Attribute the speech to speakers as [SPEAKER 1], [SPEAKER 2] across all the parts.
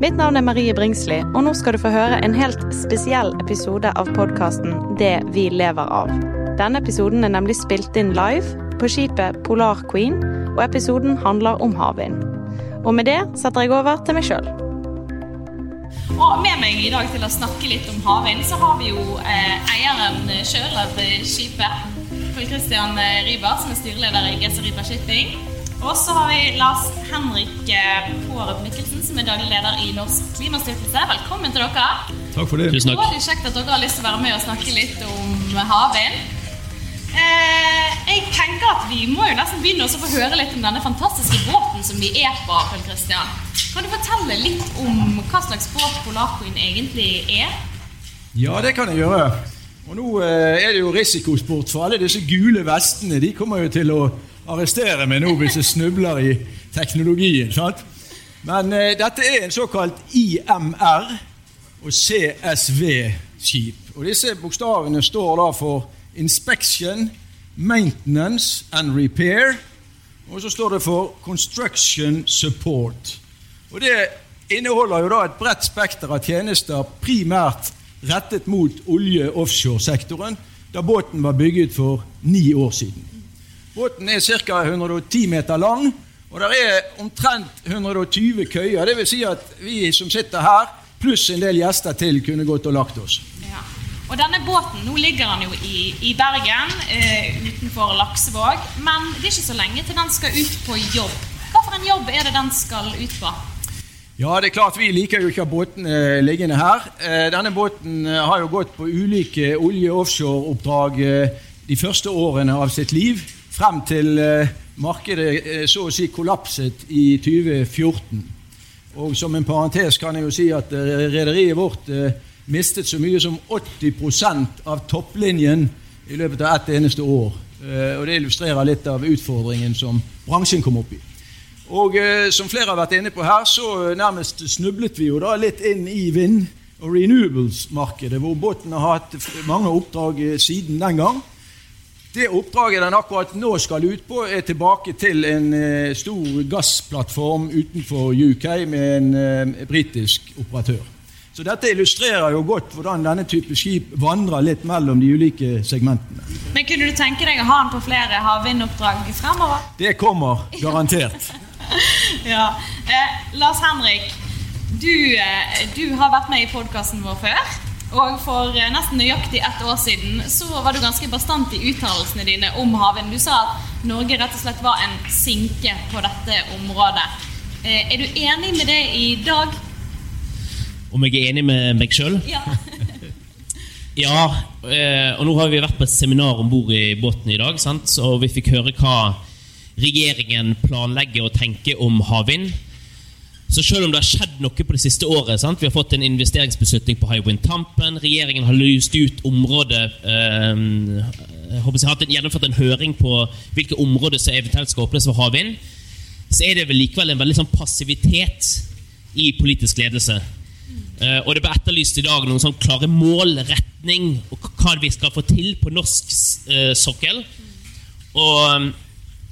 [SPEAKER 1] mitt navn er Marie Bringsli, og nå skal du få høre en helt spesiell episode av podkasten Det vi lever av. Denne episoden er nemlig spilt inn live på skipet Polar Queen, og episoden handler om havvind. Og med det setter jeg over til meg sjøl.
[SPEAKER 2] Og med meg i dag til å snakke litt om havvind, så har vi jo eh, eieren sjøl av skipet. Pål Christian Ryber, som er styreleder i GC Ryber Shipping. Og så har vi Lars Henrik eh, Pårup Mikkelsen, som er daglig leder i Norsk Klimastiftelse. Velkommen til dere.
[SPEAKER 3] Takk for det.
[SPEAKER 4] Tusen takk.
[SPEAKER 2] Veldig kjekt at dere har lyst til å være med og snakke litt om havvind. Eh, jeg tenker at Vi må jo nesten begynne å få høre litt om denne fantastiske båten som vi er på. Pål Christian. Kan du fortelle litt om hva slags båt Polar egentlig er?
[SPEAKER 3] Ja, det kan jeg gjøre. Og nå eh, er det jo risikosport for alle disse gule vestene. De kommer jo til å arrestere meg nå hvis jeg snubler i teknologien. sant? Men eh, dette er en såkalt IMR og CSV-skip. Og Disse bokstavene står da for Inspection, Maintenance and Repair. Og så står det for Construction Support. Og Det inneholder jo da et bredt spekter av tjenester, primært rettet mot olje-offshore-sektoren, da båten var bygget for ni år siden. Båten er ca. 110 meter lang, og det er omtrent 120 køyer. Det vil si at vi som sitter her, pluss en del gjester til, kunne gått og lagt oss.
[SPEAKER 2] Ja. Og denne båten, Nå ligger den jo i, i Bergen, eh, utenfor Laksevåg. Men det er ikke så lenge til den skal ut på jobb. Hva for en jobb er det den skal ut på?
[SPEAKER 3] Ja, det er klart Vi liker jo ikke båtene liggende her. Eh, Denne båten eh, har jo gått på ulike olje-offshore-oppdrag eh, de første årene av sitt liv, frem til eh, markedet eh, så å si kollapset i 2014. Og Som en parentes kan jeg jo si at eh, rederiet vårt eh, mistet så mye som 80% av topplinjen i løpet av ett eneste år. Og Det illustrerer litt av utfordringen som bransjen kom opp i. Og som flere har vært inne på her, så nærmest snublet vi jo da litt inn i vind- og renewables-markedet, hvor båten har hatt mange oppdrag siden den gang. Det oppdraget den akkurat nå skal ut på, er tilbake til en eh, stor gassplattform utenfor UK med en eh, britisk operatør. Så dette illustrerer jo godt hvordan denne type skip vandrer litt mellom de ulike segmentene.
[SPEAKER 2] Men Kunne du tenke deg å ha den på flere havvindoppdrag fremover?
[SPEAKER 3] Det kommer garantert.
[SPEAKER 2] Ja. Eh, Lars Henrik, du, eh, du har vært med i podkasten vår før. Og for eh, nesten nøyaktig ett år siden så var du ganske bastant i uttalelsene dine om havvind. Du sa at Norge rett og slett var en sinke på dette området. Eh, er du enig med det i dag?
[SPEAKER 4] Om jeg er enig med meg sjøl?
[SPEAKER 2] Ja.
[SPEAKER 4] Ja. eh, Og nå har vi vært på et seminar om bord i båten i dag, sant? og vi fikk høre hva regjeringen planlegger å tenke om havvind. Så selv om det har skjedd noe på det siste året sant? Vi har fått en investeringsbeslutning på Hywind Tampen. Regjeringen har lyst ut området eh, jeg håper jeg har gjennomført en høring på hvilke områder som eventuelt skal åpnes for havvind. Så er det vel likevel en veldig sånn passivitet i politisk ledelse. Eh, og det ble etterlyst i dag noen sånn klare mål, retning, og hva vi skal få til på norsk eh, sokkel. Og eh,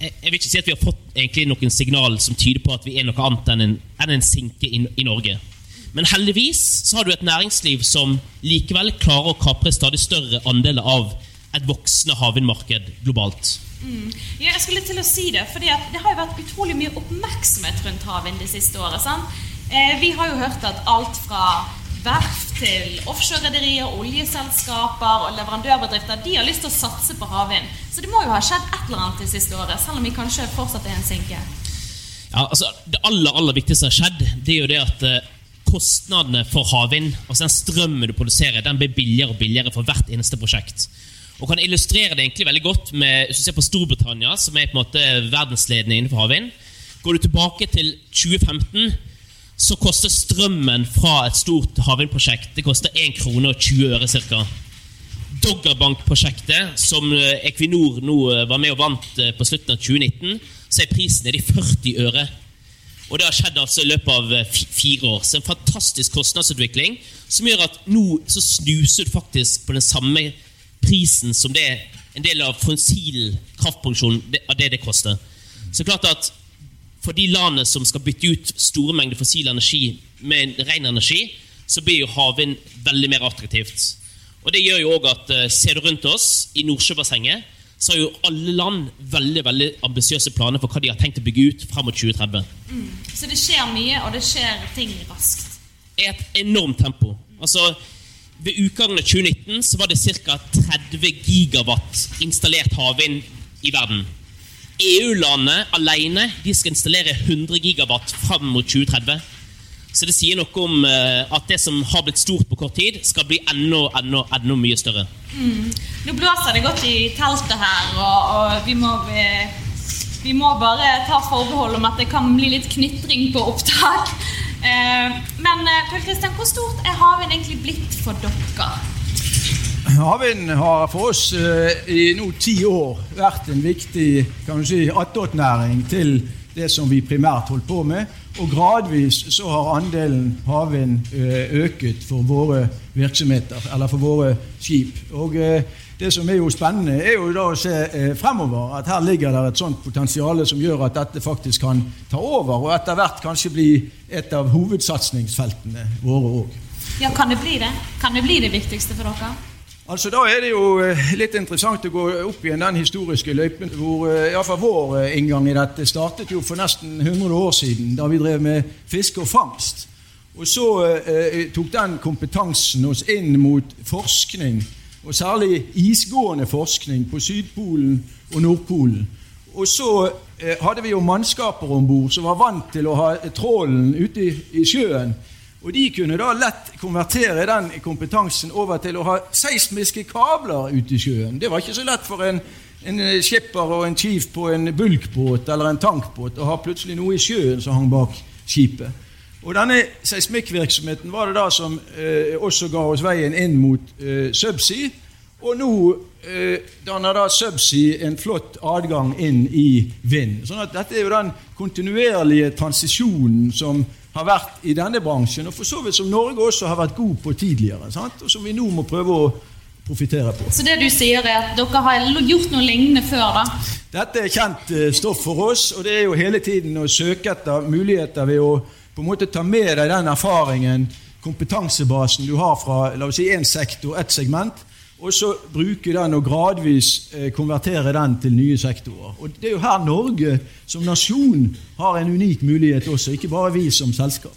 [SPEAKER 4] jeg, vil ikke si at vi har fått noen signal som tyder på at vi er noe annet enn en, enn en sinke i, i Norge. Men heldigvis så har du et næringsliv som likevel klarer å kapre stadig større andeler av et voksende havvindmarked globalt.
[SPEAKER 2] Ja, jeg skulle til å si det, fordi det har jo vært utrolig mye oppmerksomhet rundt havvind det siste året. sant? Eh, vi har jo hørt at alt fra verft til offshorerederier, oljeselskaper og leverandørbedrifter de har lyst til å satse på havvind. Så det må jo ha skjedd et eller annet det siste året, selv om vi kanskje fortsatt er en sinke.
[SPEAKER 4] Ja, altså Det aller aller viktigste som har skjedd, det er jo det at eh, kostnadene for havvind, altså den strømmen du produserer, den blir billigere og billigere for hvert eneste prosjekt. Og kan illustrere det egentlig veldig godt med hvis du ser på Storbritannia, som er på en måte verdensledende innenfor havvind. Går du tilbake til 2015, så koster strømmen fra et stort havvindprosjekt det koster 1 krone og 20 øre ca. Doggerbank-prosjektet, som eh, Equinor nå eh, var med og vant eh, på slutten av 2019, så er prisen nede i 40 øre. Og det har skjedd altså i løpet av fire år. Så en fantastisk kostnadsutvikling som gjør at nå så snuser du faktisk på den samme prisen som det en del av fossil kraftproduksjon av det det koster. Så klart at for de landene som skal bytte ut store mengder fossil energi med ren energi, så blir jo havvind veldig mer attraktivt. Og det gjør jo også at uh, Ser du rundt oss i Nordsjøbassenget, så har jo alle land veldig veldig ambisiøse planer for hva de har tenkt å bygge ut frem mot 2030.
[SPEAKER 2] Mm. Så det skjer mye, og det skjer ting raskt?
[SPEAKER 4] I et enormt tempo. Altså, Ved utgangen av 2019 så var det ca. 30 gigawatt installert havvind i verden. EU-landene alene de skal installere 100 gigawatt fram mot 2030. Så det sier noe om uh, at det som har blitt stort på kort tid, skal bli enda, enda, enda mye større.
[SPEAKER 2] Mm. Nå blåser det godt i teltet her, og, og vi, må, vi, vi, må, bare ta forbehold om at det kan bli litt knitring på opptak. Uh, men Pøl Kristian, hvor stort er havvind egentlig blitt for dere?
[SPEAKER 3] Havvind har for oss uh, i nå ti år vært en viktig kan du si, attåtnæring til det som vi primært holdt på med. Og gradvis så har andelen havvind uh, øket for våre virksomheter, eller for våre skip. Og uh, det som er jo spennende, er jo da å se fremover at her ligger det et sånt potensial som gjør at dette faktisk kan ta over, og etter hvert kanskje bli et av hovedsatsingsfeltene våre òg.
[SPEAKER 2] Ja, kan det bli det? Kan det bli det viktigste for dere?
[SPEAKER 3] Altså Da er det jo eh, litt interessant å gå opp igjen den historiske løypen hvor eh, iallfall vår eh, inngang i dette startet jo for nesten 100 år siden, da vi drev med fiske og fangst. Og så eh, tok den kompetansen oss inn mot forskning, og særlig isgående forskning på Sydpolen og Nordpolen. Og så eh, hadde vi jo mannskaper om bord som var vant til å ha trålen ute i, i sjøen og De kunne da lett konvertere den kompetansen over til å ha seismiske kabler ute i sjøen. Det var ikke så lett for en, en skipper og en chief på en bulkbåt eller en tankbåt å ha plutselig noe i sjøen som hang bak skipet. Og Denne seismikkvirksomheten var det da som eh, også ga oss veien inn mot eh, subsea. Og nå eh, danner da subsea en flott adgang inn i vind. Sånn at Dette er jo den kontinuerlige transisjonen som har vært i denne bransjen, og for så vidt som Norge også har vært god på tidligere. Sant? Og som vi nå må prøve å profitere på.
[SPEAKER 2] Så det du sier er at dere har gjort noe lignende før, da?
[SPEAKER 3] Dette er kjent eh, stoff for oss, og det er jo hele tiden å søke etter muligheter ved å på en måte ta med deg den erfaringen, kompetansebasen du har fra la oss si, én sektor, ett segment, og så bruke den og gradvis eh, konvertere den til nye sektorer. Og Det er jo her Norge som nasjon har en unik mulighet også, ikke bare vi som selskap.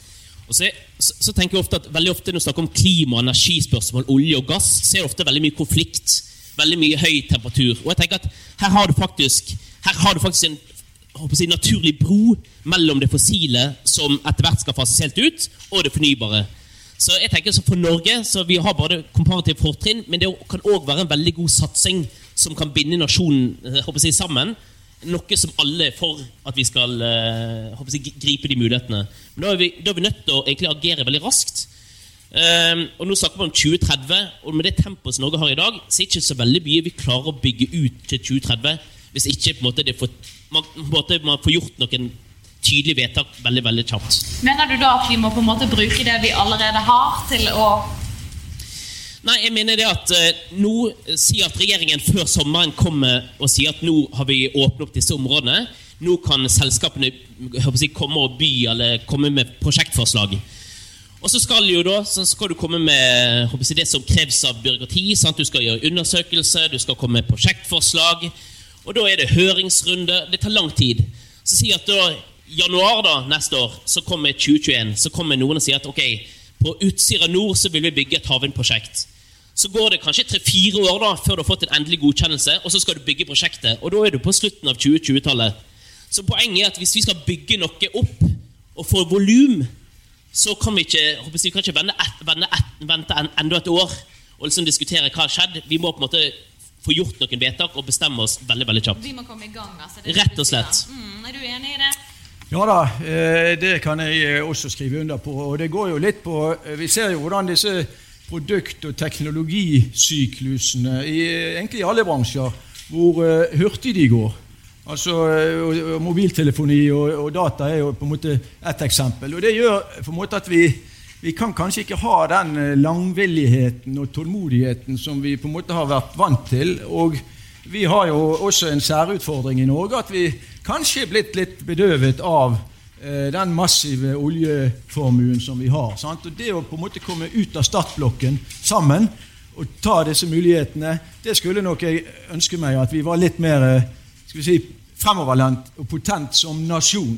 [SPEAKER 4] Og så, så, tenker jeg ofte at veldig ofte Når vi snakker om klima- og energispørsmål, olje og gass, så er det ofte veldig mye konflikt. Veldig mye høy temperatur. Og jeg tenker at her har du faktisk, har du faktisk en si, naturlig bro mellom det fossile, som etter hvert skal fases helt ut, og det fornybare. Så jeg tenker så For Norge så vi har både komparativt fortrinn, men det kan òg være en veldig god satsing som kan binde nasjonen håper jeg, sammen. Noe som alle er for at vi skal håper jeg, gripe de mulighetene. Men da er, vi, da er vi nødt til å agere veldig raskt. Um, og Nå snakker vi om 2030, og med det tempoet Norge har i dag, så er det ikke så veldig mye vi klarer å bygge ut til 2030 hvis ikke på en måte, får, man, på en måte, man får gjort noen tydelig vedtak veldig veldig kjapt.
[SPEAKER 2] Mener du da at vi må på en måte bruke det vi allerede har, til å
[SPEAKER 4] Nei, jeg mener det at uh, nå sier at regjeringen før sommeren kommer og sier at nå har vi åpnet opp disse områdene. Nå kan selskapene si, komme og by eller komme med prosjektforslag. Og så skal, da, så skal du komme med si, det som kreves av byråkrati. Sant? Du skal gjøre undersøkelse, du skal komme med prosjektforslag. Og da er det høringsrunde. Det tar lang tid. Så sier at da januar da, neste år så kommer 2021, så kommer noen og sier at ok, på Utsira nord så vil vi bygge et havvindprosjekt. Så går det kanskje tre-fire år da, før du har fått en endelig godkjennelse, og så skal du bygge prosjektet. Og da er du på slutten av 2020-tallet. Så poenget er at hvis vi skal bygge noe opp og få volum, så kan vi ikke, vi kan ikke vende et, vende et, vente en, enda et år og liksom diskutere hva har skjedd. Vi må på en måte få gjort noen vedtak og bestemme oss veldig veldig kjapt.
[SPEAKER 2] Vi må komme i gang, altså.
[SPEAKER 4] Rett og slett.
[SPEAKER 2] Mm, er du enig i det?
[SPEAKER 3] Ja da, eh, det kan jeg eh, også skrive under på. Og det går jo litt på eh, Vi ser jo hvordan disse produkt- og teknologisyklusene i egentlig alle bransjer, hvor hurtig de går. Altså, Mobiltelefoni og, og, data er jo på en måte ett eksempel. Og Det gjør på en måte at vi, vi kan kanskje ikke ha den langvilligheten og tålmodigheten som vi på en måte har vært vant til. Og vi har jo også en særutfordring i Norge, at vi kanskje er blitt litt bedøvet av eh, den massive oljeformuen som vi har. Sant? Og Det å på en måte komme ut av startblokken sammen og ta disse mulighetene, det skulle nok jeg ønske meg at vi var litt mer eh, skal vi si, fremoverlent og potent som nasjon.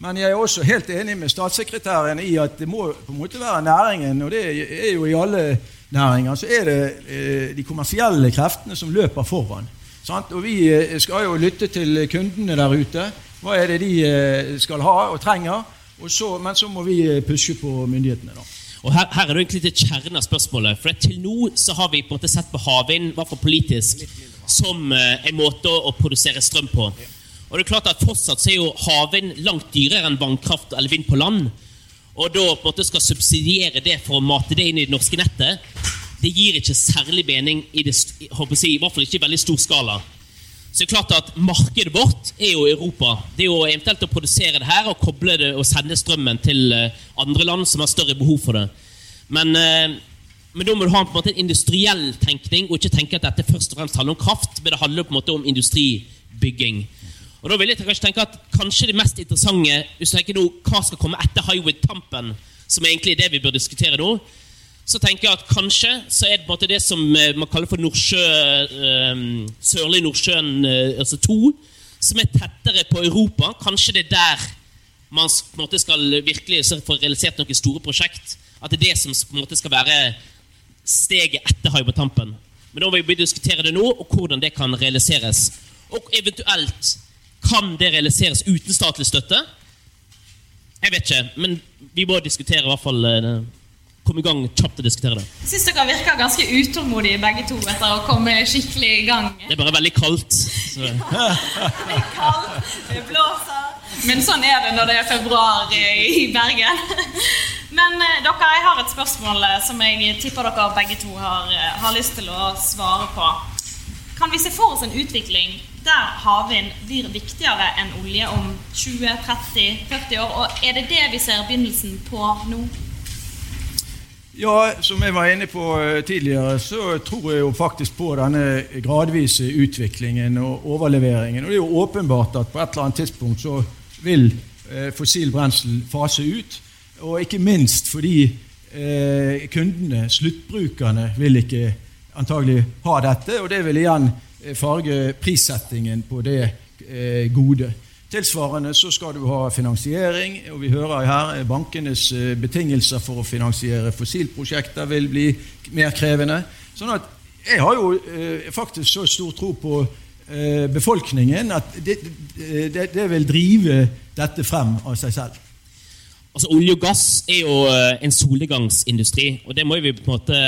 [SPEAKER 3] Men jeg er også helt enig med statssekretæren i at det må på en måte være næringen, og det er jo i alle næringer, så er det eh, de kommersielle kreftene som løper foran. Sant? Og Vi eh, skal jo lytte til kundene der ute. Hva er det de eh, skal ha og trenger? Og så, men så må vi eh, pushe på myndighetene. da.
[SPEAKER 4] Og her, her, er det egentlig til kjernen av spørsmålet. For Til nå så har vi på en måte sett på havvind, i hvert fall politisk, som en måte å produsere strøm på. Og det er klart at Fortsatt så er jo havvind langt dyrere enn vannkraft eller vind på land. Og da på en måte skal subsidiere det for å mate det inn i det norske nettet, det gir ikke særlig mening i, det, jeg, i hvert fall ikke i veldig stor skala. Så det er klart at Markedet vårt er jo Europa. Det er jo eventuelt å produsere det her og koble det og sende strømmen til eh, andre land som har større behov for det. Men, eh, men da må du ha en, en, industriell tenkning og ikke tenke at dette først og fremst handler om kraft, men det handler på en måte om industribygging. Og da vil jeg kanskje tenke at kanskje det mest interessante hvis du tenker nå, hva skal komme etter Highwood-tampen, som egentlig er det vi bør diskutere nå, så tenker jeg at kanskje så er det på en måte det som eh, man kaller for Nordsjø, eh, Sørlige Nordsjøen eh, altså 2, som er tettere på Europa. Kanskje det er der man på en måte skal virkelig få realisert noen store prosjekt. At det er det som på en måte skal være steget etter Hybertampen. Men da må vi diskutere det nå, og hvordan det kan realiseres. Og eventuelt kan det realiseres uten statlig støtte? Jeg vet ikke, men vi må diskutere i hvert fall komme i gang kjapt og diskutere det.
[SPEAKER 2] Jeg syns dere virker ganske utålmodige begge to etter å komme skikkelig i gang.
[SPEAKER 4] Det er bare veldig kaldt.
[SPEAKER 2] det er kaldt, det blåser. Men sånn er det når det er februar i Bergen. Men eh, dere, jeg har et spørsmål eh, som jeg tipper dere begge to har, eh, har lyst til å svare på. Kan vi se for oss en utvikling der havvind blir viktigere enn olje om 20-30-40 år? Og er det det vi ser begynnelsen på nå?
[SPEAKER 3] Ja, som jeg var inne på eh, tidligere, så tror jeg jo faktisk på denne gradvise utviklingen og overleveringen. Og det er jo åpenbart at på et eller annet tidspunkt så vil eh, fossil brensel fase ut. Og ikke minst fordi eh, kundene, sluttbrukerne, vil ikke antagelig ha dette. Og det vil igjen farge prissettingen på det gode. Tilsvarende så skal du ha finansiering, og vi hører her bankenes eh, betingelser for å finansiere fossilprosjekter vil bli mer krevende. Sånn at jeg har jo eh, faktisk så stor tro på eh, befolkningen at det, det, det, vil drive dette frem av seg selv.
[SPEAKER 4] Altså Olje og gass er jo eh, en solnedgangsindustri, og det må vi på en måte,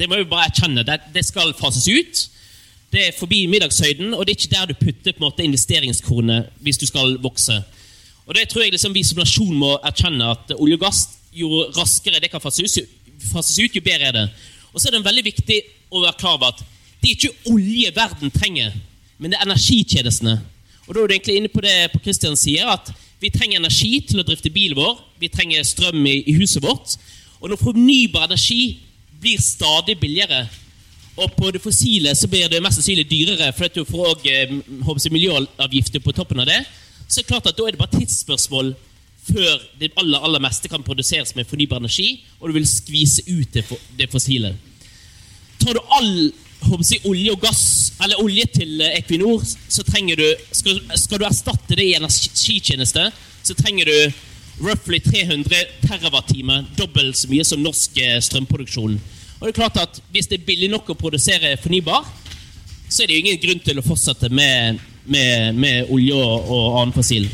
[SPEAKER 4] det må vi bare erkjenne. Det, det skal fases ut. Det er forbi middagshøyden, og det er ikke der du putter på en måte investeringskronene hvis du skal vokse. Og det tror jeg liksom vi som nasjon må erkjenne at olje og gass, jo raskere det kan fases ut, jo bedre er det. Og så er det veldig viktig å være klar over at det er ikke olje verden trenger, men det er energitjenestene. Og da er du egentlig inne på det på Kristian sier, at vi trenger energi til å drifte bilen vår, vi trenger strøm i, i huset vårt. Og når fornybar energi blir stadig billigere, og på det fossile så blir det mest sannsynlig dyrere fordi du får også, eh, miljøavgifter på toppen av det. Så er det klart at da er det bare tidsspørsmål før det aller, aller meste kan produseres med fornybar energi, og du vil skvise ut det, det fossile. Tar du all jeg, olje og gass, eller olje til eh, Equinor, så trenger du skal, skal du erstatte det i energitjeneste, så trenger du roughly 300 TWh, dobbelt så mye som norsk eh, strømproduksjon. Og det er klart at Hvis det er billig nok å produsere fornybar, så er det jo ingen grunn til å fortsette med, med, med olje og, og, annen fossil.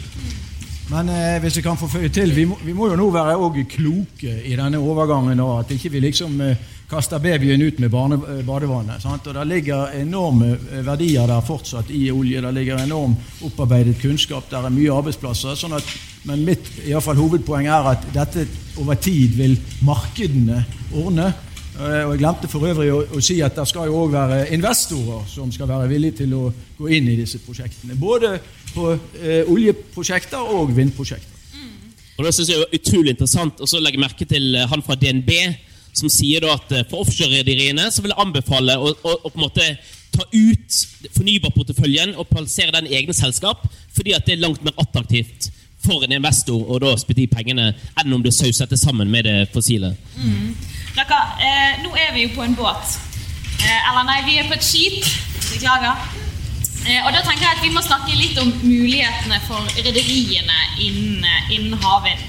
[SPEAKER 3] Men eh, hvis jeg kan få føye til, vi må, vi må jo nå være kloke i denne overgangen. Og at ikke vi liksom eh, kaster babyen ut med barne, badevannet. Sant? Og Det ligger enorme verdier der fortsatt i olje. Det ligger enorm opparbeidet kunnskap. Der er mye arbeidsplasser. Sånn at, men mitt i fall, hovedpoeng er at dette over tid vil markedene ordne. Og Jeg glemte for øvrig å, å si at det skal jo òg være investorer som skal være villige til å gå inn i disse prosjektene. Både på eh, oljeprosjekter og vindprosjekter.
[SPEAKER 4] Og Det synes jeg er utrolig interessant å legge merke til han fra DNB som sier da at for offshorerederiene så vil jeg anbefale å, å, å, på en måte ta ut fornybarporteføljen og plassere den i egne selskap, fordi at det er langt mer attraktivt for en investor å spytte i pengene enn om du sauser det sammen med det fossile.
[SPEAKER 2] Mm. Dere, eh, nå er vi jo på en båt. Eh, eller nei, vi er på et skip. Beklager. Eh, og da tenker jeg at Vi må snakke litt om mulighetene for rederiene innen, innen havvind.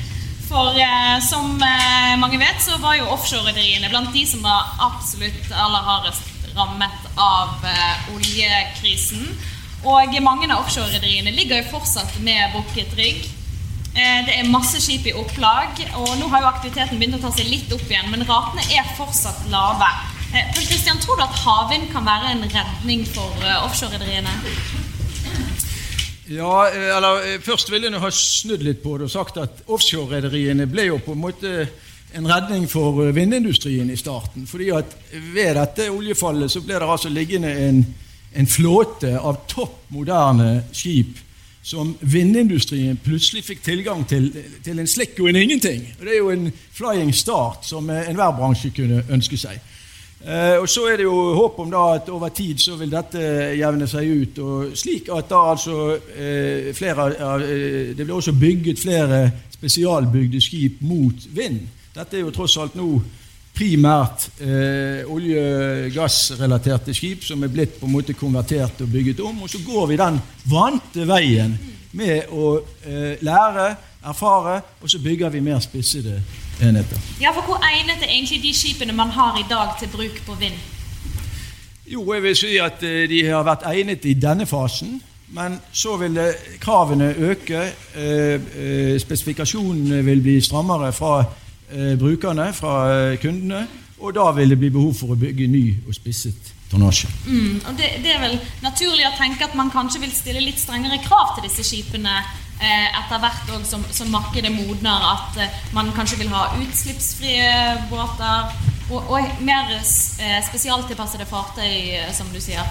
[SPEAKER 2] For eh, som eh, mange vet, så var jo offshorerederiene blant de som var absolutt aller hardest rammet av eh, oljekrisen. Og mange av offshorerederiene ligger jo fortsatt med brukket rygg. Eh, det er masse skip i opplag, og nå har jo aktiviteten begynt å ta seg litt opp igjen, men ratene er fortsatt lave. Eh, Pål Kristian, tror du at havvind kan være en redning for eh, offshorerederiene?
[SPEAKER 3] Ja, eller Først ville jeg ha snudd litt på det og sagt at offshorerederiene ble jo på en måte en redning for vindindustrien i starten. fordi at ved dette oljefallet så ble det altså liggende en, en flåte av topp moderne skip som vindindustrien plutselig fikk tilgang til, til en slikk og en ingenting. Og Det er jo en flying start som enhver bransje kunne ønske seg. Eh, og Så er det jo håp om da at over tid så vil dette jevne seg ut. og slik at da altså eh, flere, eh, Det blir også bygget flere spesialbygde skip mot vind. Dette er jo tross alt nå primært eh, olje-gassrelaterte skip som er blitt på en måte konvertert og bygget om. Og så går vi den vante veien med å eh, lære, erfare, og så bygger vi mer spissede enheter.
[SPEAKER 2] Ja, for Hvor egnet er egentlig de skipene man har i dag til bruk på vind?
[SPEAKER 3] Jo, jeg vil si at eh, de har vært egnet i denne fasen. Men så vil kravene øke. Eh, spesifikasjonene vil bli strammere fra brukerne, fra kundene. Og da vil det bli behov for å bygge ny og spisset tonnasje.
[SPEAKER 2] Mm, og det, det, er vel naturlig å tenke at man kanskje vil stille litt strengere krav til disse skipene Eh, etter hvert som, som, markedet modner, at eh, man kanskje vil ha utslippsfrie båter og, og mer eh, spesialtilpassede fartøy, som du sier?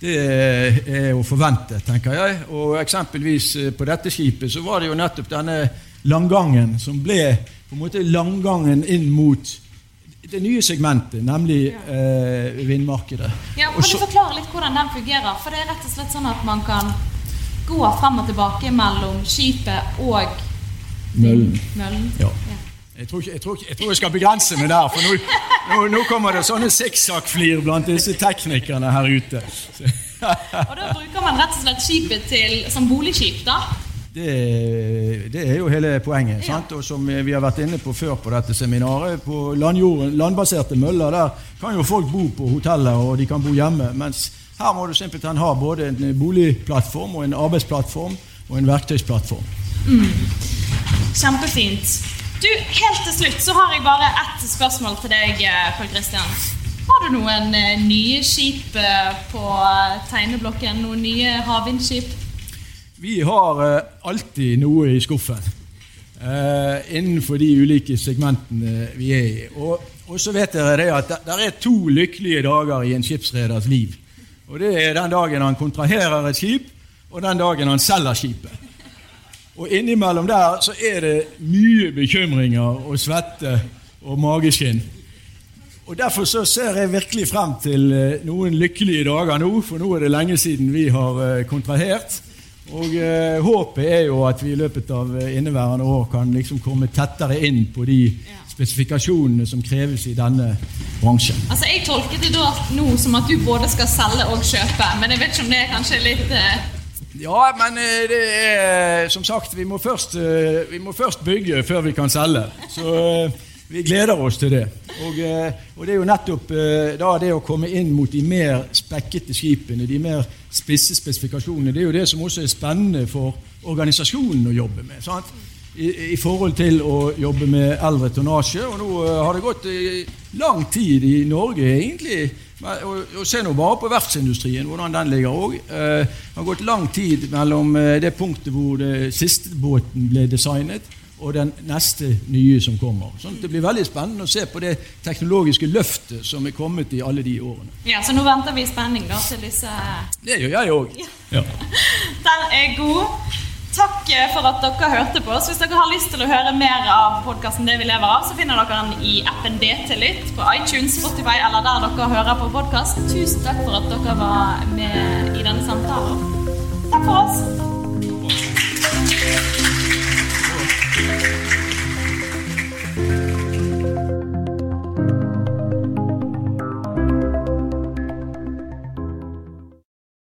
[SPEAKER 3] Det er å forvente, tenker jeg. Og eksempelvis på dette skipet så var det jo nettopp denne langgangen som ble på en måte langgangen inn mot det nye segmentet, nemlig eh, vindmarkedet.
[SPEAKER 2] Ja, kan du forklare litt hvordan den fungerer? For det er rett og slett sånn at man kan gå frem og tilbake mellom skipet og
[SPEAKER 3] møllen.
[SPEAKER 2] møllen.
[SPEAKER 3] Ja. Jeg tror, ikke, jeg, tror ikke, jeg tror, jeg skal begrense meg der, for nå, nå, nå kommer det sånne sikksakkflir blant disse teknikerne her ute.
[SPEAKER 2] og Da bruker man rett og slett skipet til, som boligskip, da?
[SPEAKER 3] Det, det, er jo hele poenget. Ja. Og som vi har vært inne på før på dette seminaret, på landjorden, landbaserte møller der kan jo folk bo på hoteller og de kan bo hjemme. mens her må du simpelthen ha både en boligplattform og en arbeidsplattform og en verktøysplattform. Mm.
[SPEAKER 2] Kjempefint. Du, Helt til slutt så har jeg bare ett spørsmål til deg, eh, Pål Kristian. Har du noen eh, nye skip eh, på tegneblokken? Noen nye havvindskip?
[SPEAKER 3] Vi har alltid noe i skuffen. Uh, innenfor de ulike segmentene vi er i. Og, så vet dere det at det, er to lykkelige dager i en skipsreders liv. Og Det er den dagen han kontraherer et skip, og den dagen han selger skipet. Og innimellom der så er det mye bekymringer og svette og mageskinn. Og Derfor så ser jeg virkelig frem til eh, noen lykkelige dager nå, for nå er det lenge siden vi har eh, kontrahert. Og eh, Håpet er jo at vi i løpet av eh, inneværende år kan liksom komme tettere inn på de spesifikasjonene som kreves i denne bransjen.
[SPEAKER 2] Altså Jeg tolket det da nå som at du både skal selge og kjøpe, men jeg vet ikke om det er kanskje litt eh...
[SPEAKER 3] Ja, men eh, det er som sagt Vi må først, eh, vi må først bygge før vi kan selge. Så vi gleder oss til det. Og, og, det er jo nettopp da det å komme inn mot de mer spekkete skipene, de mer spisse spesifikasjonene, det er jo det som også er spennende for organisasjonen å jobbe med. I, i forhold til å jobbe med eldre tonnasje. Og nå eh, har det gått eh, lang tid i Norge, egentlig. Og, og se nå bare på verftsindustrien, hvordan den ligger òg. Eh, det har gått lang tid mellom eh, det punktet hvor det siste båten ble designet, og den neste nye som kommer. Sånn at Det blir veldig spennende å se på det teknologiske løftet som er kommet i alle de årene.
[SPEAKER 2] Ja, Så nå venter vi i spenning da til disse
[SPEAKER 3] Det gjør jeg òg. Ja.
[SPEAKER 2] Den er god. Takk eh, for at dere hørte på oss. Hvis dere har lyst til å høre mer av podkasten Det vi lever av, så finner dere den i appen DT Lytt på iTunes, Spotify eller der dere hører på podkast. Tusen takk for at dere var med i denne samtalen. Takk for oss. Thank you.